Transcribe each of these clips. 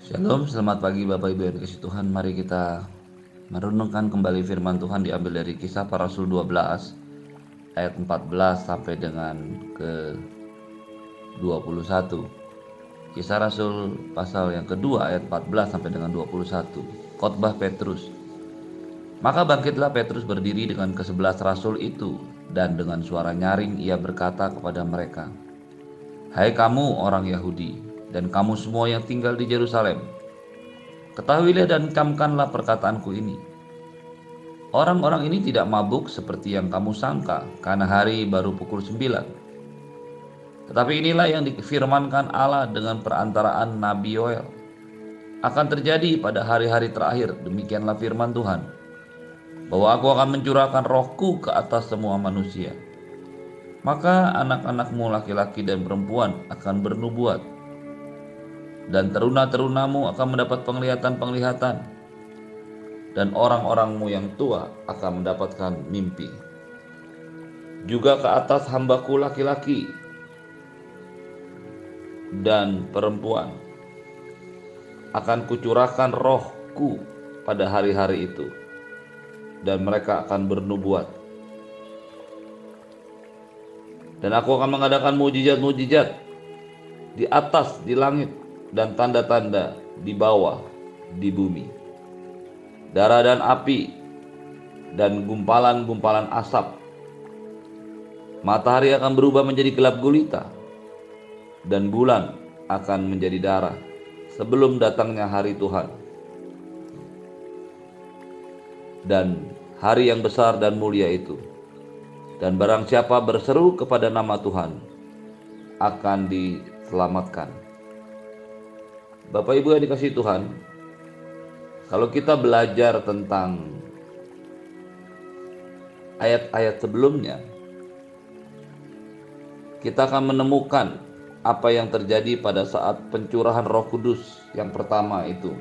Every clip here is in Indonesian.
Shalom, selamat pagi Bapak Ibu yang dikasih Tuhan. Mari kita merenungkan kembali firman Tuhan diambil dari kisah para rasul 12 ayat 14 sampai dengan ke 21. Kisah Rasul pasal yang kedua ayat 14 sampai dengan 21. Khotbah Petrus. Maka bangkitlah Petrus berdiri dengan kesebelas rasul itu dan dengan suara nyaring ia berkata kepada mereka, Hai kamu orang Yahudi, dan kamu semua yang tinggal di Yerusalem. Ketahuilah dan camkanlah perkataanku ini. Orang-orang ini tidak mabuk seperti yang kamu sangka, karena hari baru pukul sembilan. Tetapi inilah yang difirmankan Allah dengan perantaraan Nabi Yoel. Akan terjadi pada hari-hari terakhir, demikianlah firman Tuhan, bahwa aku akan mencurahkan rohku ke atas semua manusia. Maka anak-anakmu laki-laki dan perempuan akan bernubuat, dan teruna-terunamu akan mendapat penglihatan-penglihatan dan orang-orangmu yang tua akan mendapatkan mimpi. Juga ke atas hambaku laki-laki dan perempuan akan kucurahkan rohku pada hari-hari itu dan mereka akan bernubuat. Dan aku akan mengadakan mujizat-mujizat di atas di langit dan tanda-tanda di bawah di bumi. Darah dan api dan gumpalan-gumpalan asap. Matahari akan berubah menjadi gelap gulita dan bulan akan menjadi darah sebelum datangnya hari Tuhan. Dan hari yang besar dan mulia itu. Dan barang siapa berseru kepada nama Tuhan akan diselamatkan. Bapak Ibu yang dikasih Tuhan, kalau kita belajar tentang ayat-ayat sebelumnya, kita akan menemukan apa yang terjadi pada saat pencurahan Roh Kudus yang pertama itu.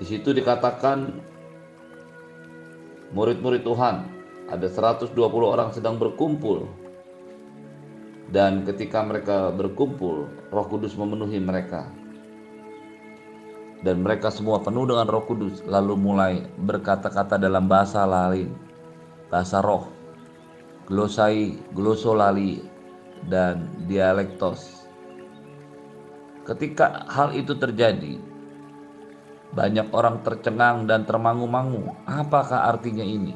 Di situ dikatakan murid-murid Tuhan ada 120 orang sedang berkumpul dan ketika mereka berkumpul, Roh Kudus memenuhi mereka. Dan mereka semua penuh dengan Roh Kudus, lalu mulai berkata-kata dalam bahasa lain, bahasa roh, glosai, glosolali, dan dialektos. Ketika hal itu terjadi, banyak orang tercengang dan termangu-mangu. Apakah artinya ini?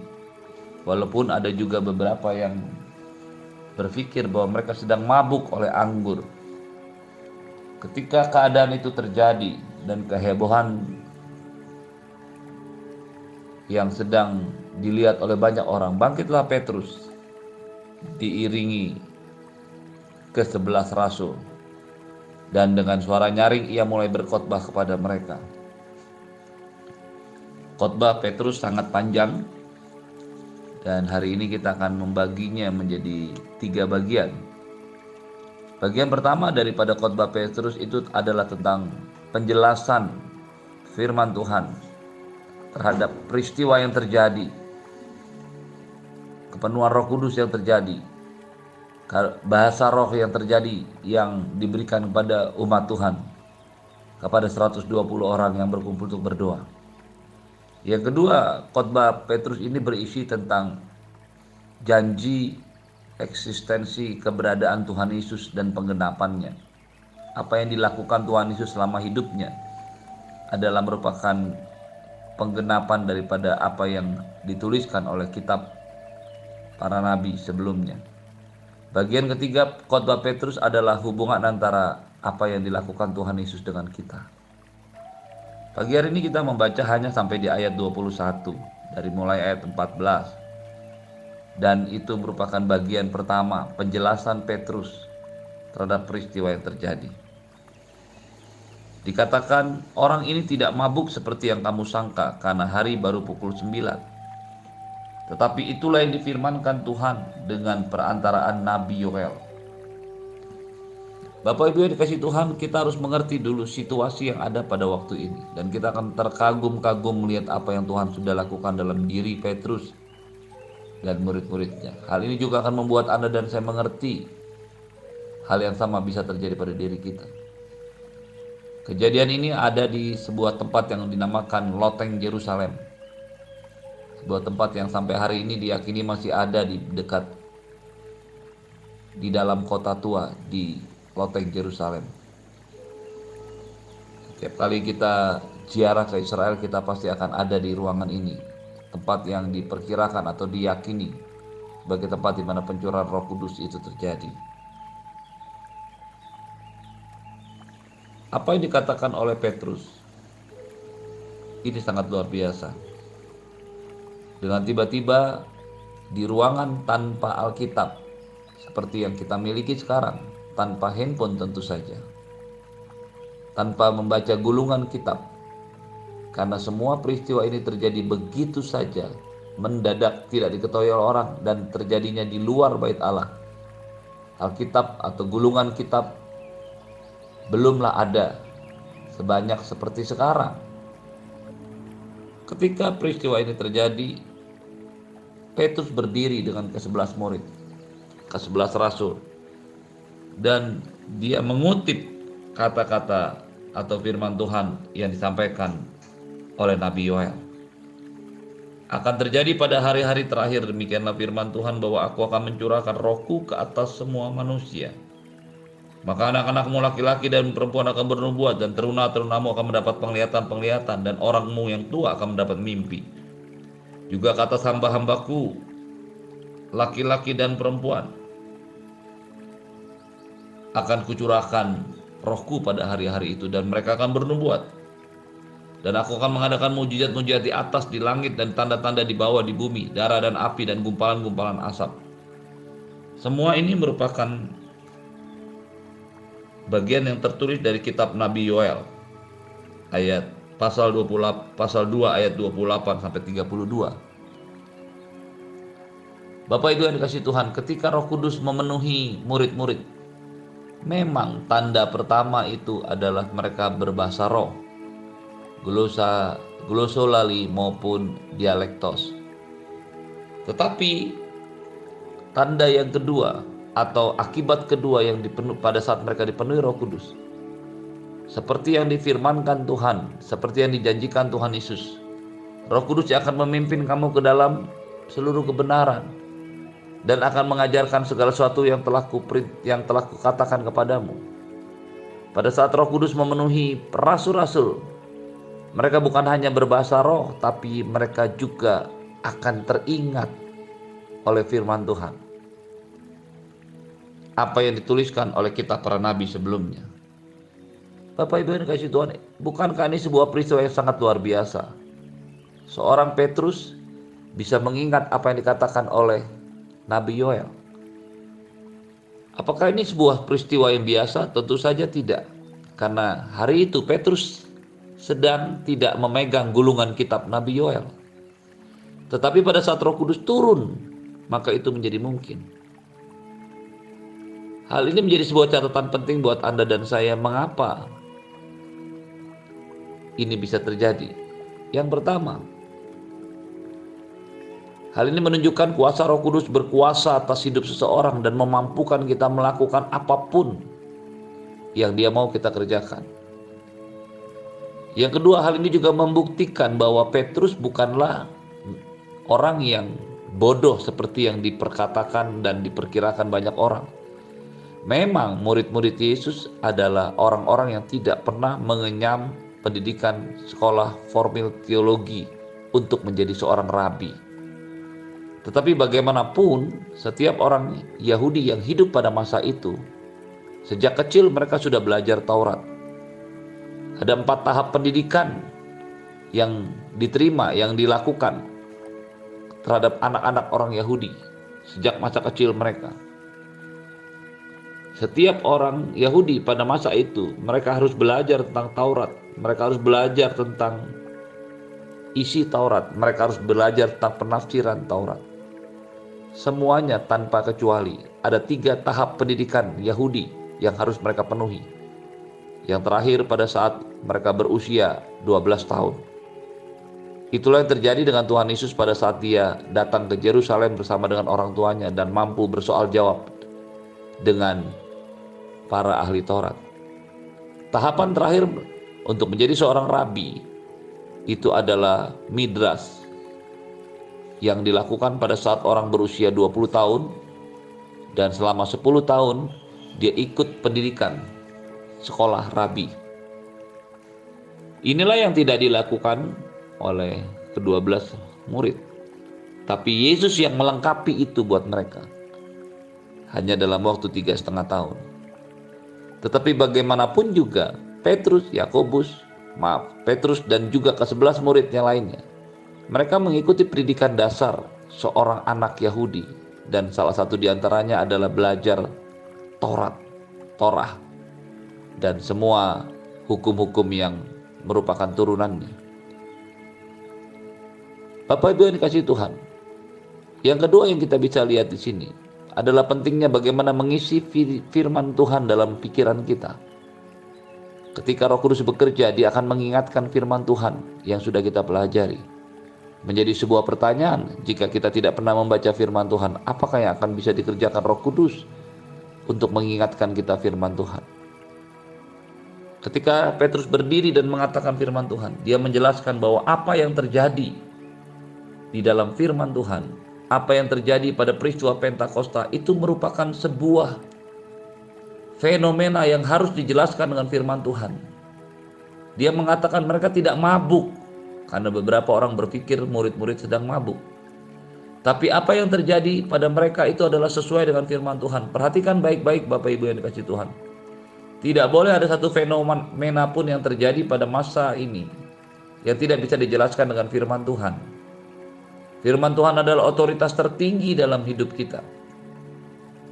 Walaupun ada juga beberapa yang berpikir bahwa mereka sedang mabuk oleh anggur. Ketika keadaan itu terjadi dan kehebohan yang sedang dilihat oleh banyak orang, bangkitlah Petrus diiringi ke sebelas rasul dan dengan suara nyaring ia mulai berkhotbah kepada mereka. Khotbah Petrus sangat panjang dan hari ini kita akan membaginya menjadi tiga bagian. Bagian pertama daripada khotbah Petrus itu adalah tentang penjelasan firman Tuhan terhadap peristiwa yang terjadi, kepenuhan Roh Kudus yang terjadi, bahasa roh yang terjadi yang diberikan kepada umat Tuhan, kepada 120 orang yang berkumpul untuk berdoa. Yang kedua, khotbah Petrus ini berisi tentang janji eksistensi keberadaan Tuhan Yesus dan penggenapannya. Apa yang dilakukan Tuhan Yesus selama hidupnya adalah merupakan penggenapan daripada apa yang dituliskan oleh kitab para nabi sebelumnya. Bagian ketiga khotbah Petrus adalah hubungan antara apa yang dilakukan Tuhan Yesus dengan kita. Pagi hari ini kita membaca hanya sampai di ayat 21 dari mulai ayat 14. Dan itu merupakan bagian pertama penjelasan Petrus terhadap peristiwa yang terjadi. Dikatakan orang ini tidak mabuk seperti yang kamu sangka karena hari baru pukul 9. Tetapi itulah yang difirmankan Tuhan dengan perantaraan Nabi Yoel Bapak Ibu yang dikasih Tuhan, kita harus mengerti dulu situasi yang ada pada waktu ini. Dan kita akan terkagum-kagum melihat apa yang Tuhan sudah lakukan dalam diri Petrus dan murid-muridnya. Hal ini juga akan membuat Anda dan saya mengerti hal yang sama bisa terjadi pada diri kita. Kejadian ini ada di sebuah tempat yang dinamakan Loteng Yerusalem. Sebuah tempat yang sampai hari ini diyakini masih ada di dekat di dalam kota tua di Loteng Yerusalem. Setiap kali kita ziarah ke Israel kita pasti akan ada di ruangan ini. Tempat yang diperkirakan atau diyakini sebagai tempat di mana pencurahan Roh Kudus itu terjadi. Apa yang dikatakan oleh Petrus ini sangat luar biasa. Dengan tiba-tiba di ruangan tanpa Alkitab seperti yang kita miliki sekarang, tanpa handphone tentu saja. Tanpa membaca gulungan kitab. Karena semua peristiwa ini terjadi begitu saja, mendadak tidak diketahui oleh orang dan terjadinya di luar bait Allah. Alkitab atau gulungan kitab belumlah ada sebanyak seperti sekarang. Ketika peristiwa ini terjadi, Petrus berdiri dengan ke-11 murid, ke-11 rasul, dan dia mengutip kata-kata atau firman Tuhan yang disampaikan oleh Nabi Yoel. Akan terjadi pada hari-hari terakhir demikianlah firman Tuhan bahwa aku akan mencurahkan rohku ke atas semua manusia maka anak-anakmu laki-laki dan perempuan akan bernubuat dan teruna-terunamu akan mendapat penglihatan-penglihatan dan orangmu yang tua akan mendapat mimpi. Juga kata hamba-hambaku, laki-laki dan perempuan, akan kucurahkan rohku pada hari-hari itu dan mereka akan bernubuat. Dan aku akan mengadakan mujizat-mujizat di atas, di langit, dan tanda-tanda di bawah, di bumi, darah dan api, dan gumpalan-gumpalan asap. Semua ini merupakan bagian yang tertulis dari kitab Nabi Yoel ayat pasal 28 pasal 2 ayat 28 sampai 32. Bapak Ibu yang dikasih Tuhan, ketika Roh Kudus memenuhi murid-murid, memang tanda pertama itu adalah mereka berbahasa roh. Glosa glosolali maupun dialektos. Tetapi tanda yang kedua atau akibat kedua yang dipenuh pada saat mereka dipenuhi Roh Kudus. Seperti yang difirmankan Tuhan, seperti yang dijanjikan Tuhan Yesus. Roh Kudus yang akan memimpin kamu ke dalam seluruh kebenaran dan akan mengajarkan segala sesuatu yang telah kuprint, yang telah kukatakan kepadamu. Pada saat Roh Kudus memenuhi rasul-rasul, mereka bukan hanya berbahasa roh, tapi mereka juga akan teringat oleh firman Tuhan apa yang dituliskan oleh kitab para nabi sebelumnya. Bapak Ibu yang kasih Tuhan, bukankah ini sebuah peristiwa yang sangat luar biasa? Seorang Petrus bisa mengingat apa yang dikatakan oleh Nabi Yoel. Apakah ini sebuah peristiwa yang biasa? Tentu saja tidak. Karena hari itu Petrus sedang tidak memegang gulungan kitab Nabi Yoel. Tetapi pada saat Roh Kudus turun, maka itu menjadi mungkin. Hal ini menjadi sebuah catatan penting buat Anda dan saya. Mengapa ini bisa terjadi? Yang pertama, hal ini menunjukkan kuasa Roh Kudus berkuasa atas hidup seseorang dan memampukan kita melakukan apa pun yang Dia mau kita kerjakan. Yang kedua, hal ini juga membuktikan bahwa Petrus bukanlah orang yang bodoh seperti yang diperkatakan dan diperkirakan banyak orang Memang murid-murid Yesus adalah orang-orang yang tidak pernah mengenyam pendidikan sekolah formil teologi untuk menjadi seorang rabi. Tetapi bagaimanapun, setiap orang Yahudi yang hidup pada masa itu, sejak kecil mereka sudah belajar Taurat. Ada empat tahap pendidikan yang diterima, yang dilakukan terhadap anak-anak orang Yahudi sejak masa kecil mereka. Setiap orang Yahudi pada masa itu, mereka harus belajar tentang Taurat, mereka harus belajar tentang isi Taurat, mereka harus belajar tentang penafsiran Taurat. Semuanya tanpa kecuali ada tiga tahap pendidikan Yahudi yang harus mereka penuhi. Yang terakhir pada saat mereka berusia 12 tahun. Itulah yang terjadi dengan Tuhan Yesus pada saat dia datang ke Yerusalem bersama dengan orang tuanya dan mampu bersoal jawab dengan para ahli Taurat. Tahapan terakhir untuk menjadi seorang rabi itu adalah midras yang dilakukan pada saat orang berusia 20 tahun dan selama 10 tahun dia ikut pendidikan sekolah rabi. Inilah yang tidak dilakukan oleh kedua belas murid. Tapi Yesus yang melengkapi itu buat mereka. Hanya dalam waktu tiga setengah tahun. Tetapi bagaimanapun juga Petrus, Yakobus, maaf, Petrus dan juga ke sebelas muridnya lainnya. Mereka mengikuti pendidikan dasar seorang anak Yahudi dan salah satu di antaranya adalah belajar Taurat, Torah dan semua hukum-hukum yang merupakan turunannya. Bapak Ibu yang dikasih Tuhan. Yang kedua yang kita bisa lihat di sini adalah pentingnya bagaimana mengisi firman Tuhan dalam pikiran kita. Ketika Roh Kudus bekerja, Dia akan mengingatkan firman Tuhan yang sudah kita pelajari. Menjadi sebuah pertanyaan, jika kita tidak pernah membaca firman Tuhan, apakah yang akan bisa dikerjakan Roh Kudus untuk mengingatkan kita firman Tuhan? Ketika Petrus berdiri dan mengatakan firman Tuhan, dia menjelaskan bahwa apa yang terjadi di dalam firman Tuhan, apa yang terjadi pada peristiwa Pentakosta itu merupakan sebuah fenomena yang harus dijelaskan dengan firman Tuhan. Dia mengatakan mereka tidak mabuk karena beberapa orang berpikir murid-murid sedang mabuk. Tapi apa yang terjadi pada mereka itu adalah sesuai dengan firman Tuhan. Perhatikan baik-baik Bapak Ibu yang dikasih Tuhan. Tidak boleh ada satu fenomena pun yang terjadi pada masa ini yang tidak bisa dijelaskan dengan firman Tuhan. Firman Tuhan adalah otoritas tertinggi dalam hidup kita.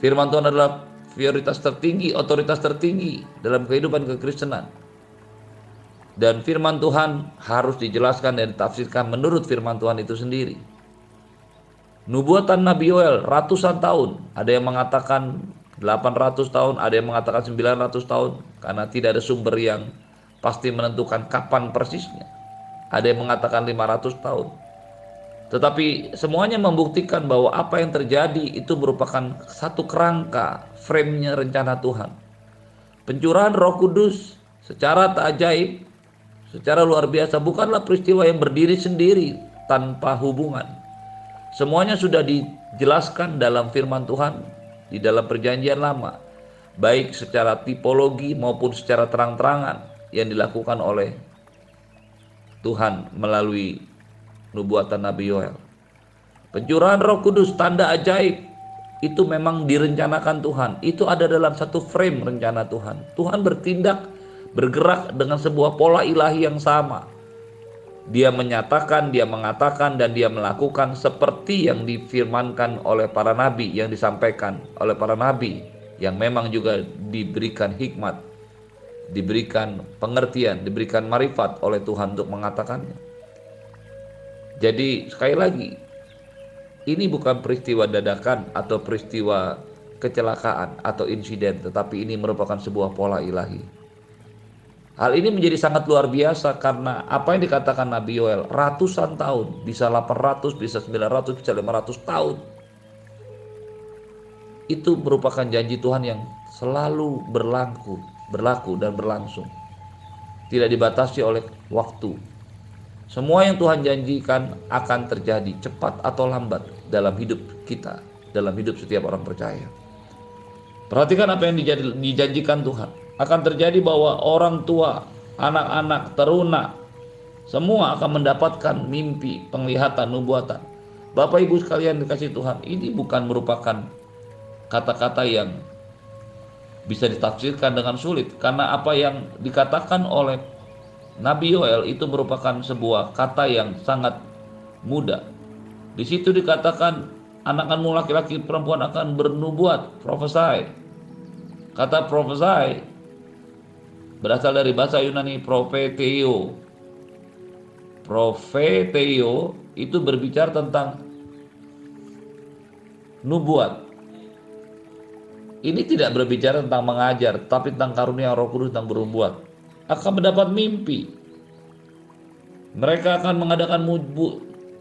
Firman Tuhan adalah prioritas tertinggi, otoritas tertinggi dalam kehidupan kekristenan. Dan firman Tuhan harus dijelaskan dan ditafsirkan menurut firman Tuhan itu sendiri. Nubuatan Nabi Yoel ratusan tahun, ada yang mengatakan 800 tahun, ada yang mengatakan 900 tahun karena tidak ada sumber yang pasti menentukan kapan persisnya. Ada yang mengatakan 500 tahun. Tetapi semuanya membuktikan bahwa apa yang terjadi itu merupakan satu kerangka, frame-nya rencana Tuhan. Pencurahan Roh Kudus secara tak ajaib, secara luar biasa bukanlah peristiwa yang berdiri sendiri tanpa hubungan. Semuanya sudah dijelaskan dalam firman Tuhan di dalam perjanjian lama, baik secara tipologi maupun secara terang-terangan yang dilakukan oleh Tuhan melalui nubuatan Nabi Yoel. Pencurahan Roh Kudus, tanda ajaib itu memang direncanakan Tuhan. Itu ada dalam satu frame rencana Tuhan. Tuhan bertindak, bergerak dengan sebuah pola ilahi yang sama dia menyatakan, dia mengatakan, dan dia melakukan seperti yang difirmankan oleh para nabi, yang disampaikan oleh para nabi, yang memang juga diberikan hikmat, diberikan pengertian, diberikan marifat oleh Tuhan untuk mengatakannya. Jadi, sekali lagi, ini bukan peristiwa dadakan atau peristiwa kecelakaan atau insiden, tetapi ini merupakan sebuah pola ilahi. Hal ini menjadi sangat luar biasa karena apa yang dikatakan Nabi Yoel ratusan tahun, bisa 800, bisa 900, bisa 500 tahun. Itu merupakan janji Tuhan yang selalu berlaku, berlaku dan berlangsung. Tidak dibatasi oleh waktu. Semua yang Tuhan janjikan akan terjadi cepat atau lambat dalam hidup kita, dalam hidup setiap orang percaya. Perhatikan apa yang dijanjikan Tuhan akan terjadi bahwa orang tua, anak-anak, teruna, semua akan mendapatkan mimpi, penglihatan, nubuatan. Bapak Ibu sekalian dikasih Tuhan, ini bukan merupakan kata-kata yang bisa ditafsirkan dengan sulit karena apa yang dikatakan oleh Nabi Yoel itu merupakan sebuah kata yang sangat mudah. Di situ dikatakan anak-anakmu laki-laki perempuan akan bernubuat, profesai. Kata profesai berasal dari bahasa Yunani profeteo. Profeteo itu berbicara tentang nubuat. Ini tidak berbicara tentang mengajar, tapi tentang karunia Roh Kudus tentang bernubuat. Akan mendapat mimpi. Mereka akan mengadakan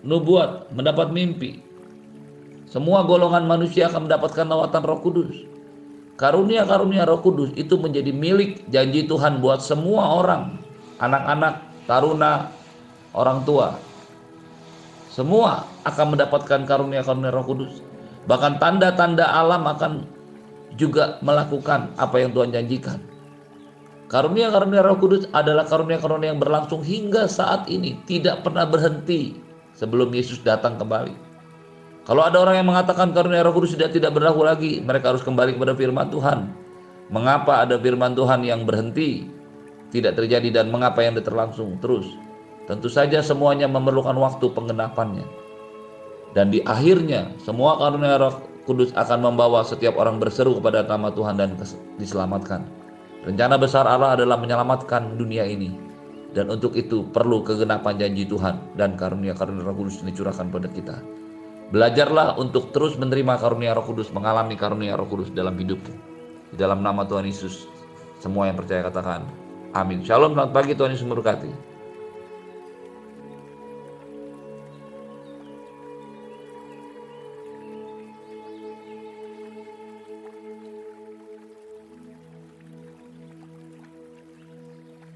nubuat, mendapat mimpi. Semua golongan manusia akan mendapatkan lawatan Roh Kudus. Karunia-karunia Roh Kudus itu menjadi milik janji Tuhan buat semua orang anak-anak, taruna, orang tua. Semua akan mendapatkan karunia-karunia Roh Kudus. Bahkan tanda-tanda alam akan juga melakukan apa yang Tuhan janjikan. Karunia-karunia Roh Kudus adalah karunia-karunia yang berlangsung hingga saat ini, tidak pernah berhenti sebelum Yesus datang kembali. Kalau ada orang yang mengatakan karunia Roh Kudus tidak tidak berlaku lagi, mereka harus kembali kepada firman Tuhan. Mengapa ada firman Tuhan yang berhenti, tidak terjadi dan mengapa yang terlangsung terus? Tentu saja semuanya memerlukan waktu penggenapannya. Dan di akhirnya semua karunia Roh Kudus akan membawa setiap orang berseru kepada nama Tuhan dan diselamatkan. Rencana besar Allah adalah menyelamatkan dunia ini. Dan untuk itu perlu kegenapan janji Tuhan dan karunia-karunia Roh Kudus dicurahkan pada kita. Belajarlah untuk terus menerima karunia Roh Kudus, mengalami karunia Roh Kudus dalam hidupmu. Di dalam nama Tuhan Yesus, semua yang percaya katakan, amin. Shalom, selamat pagi, Tuhan Yesus memberkati.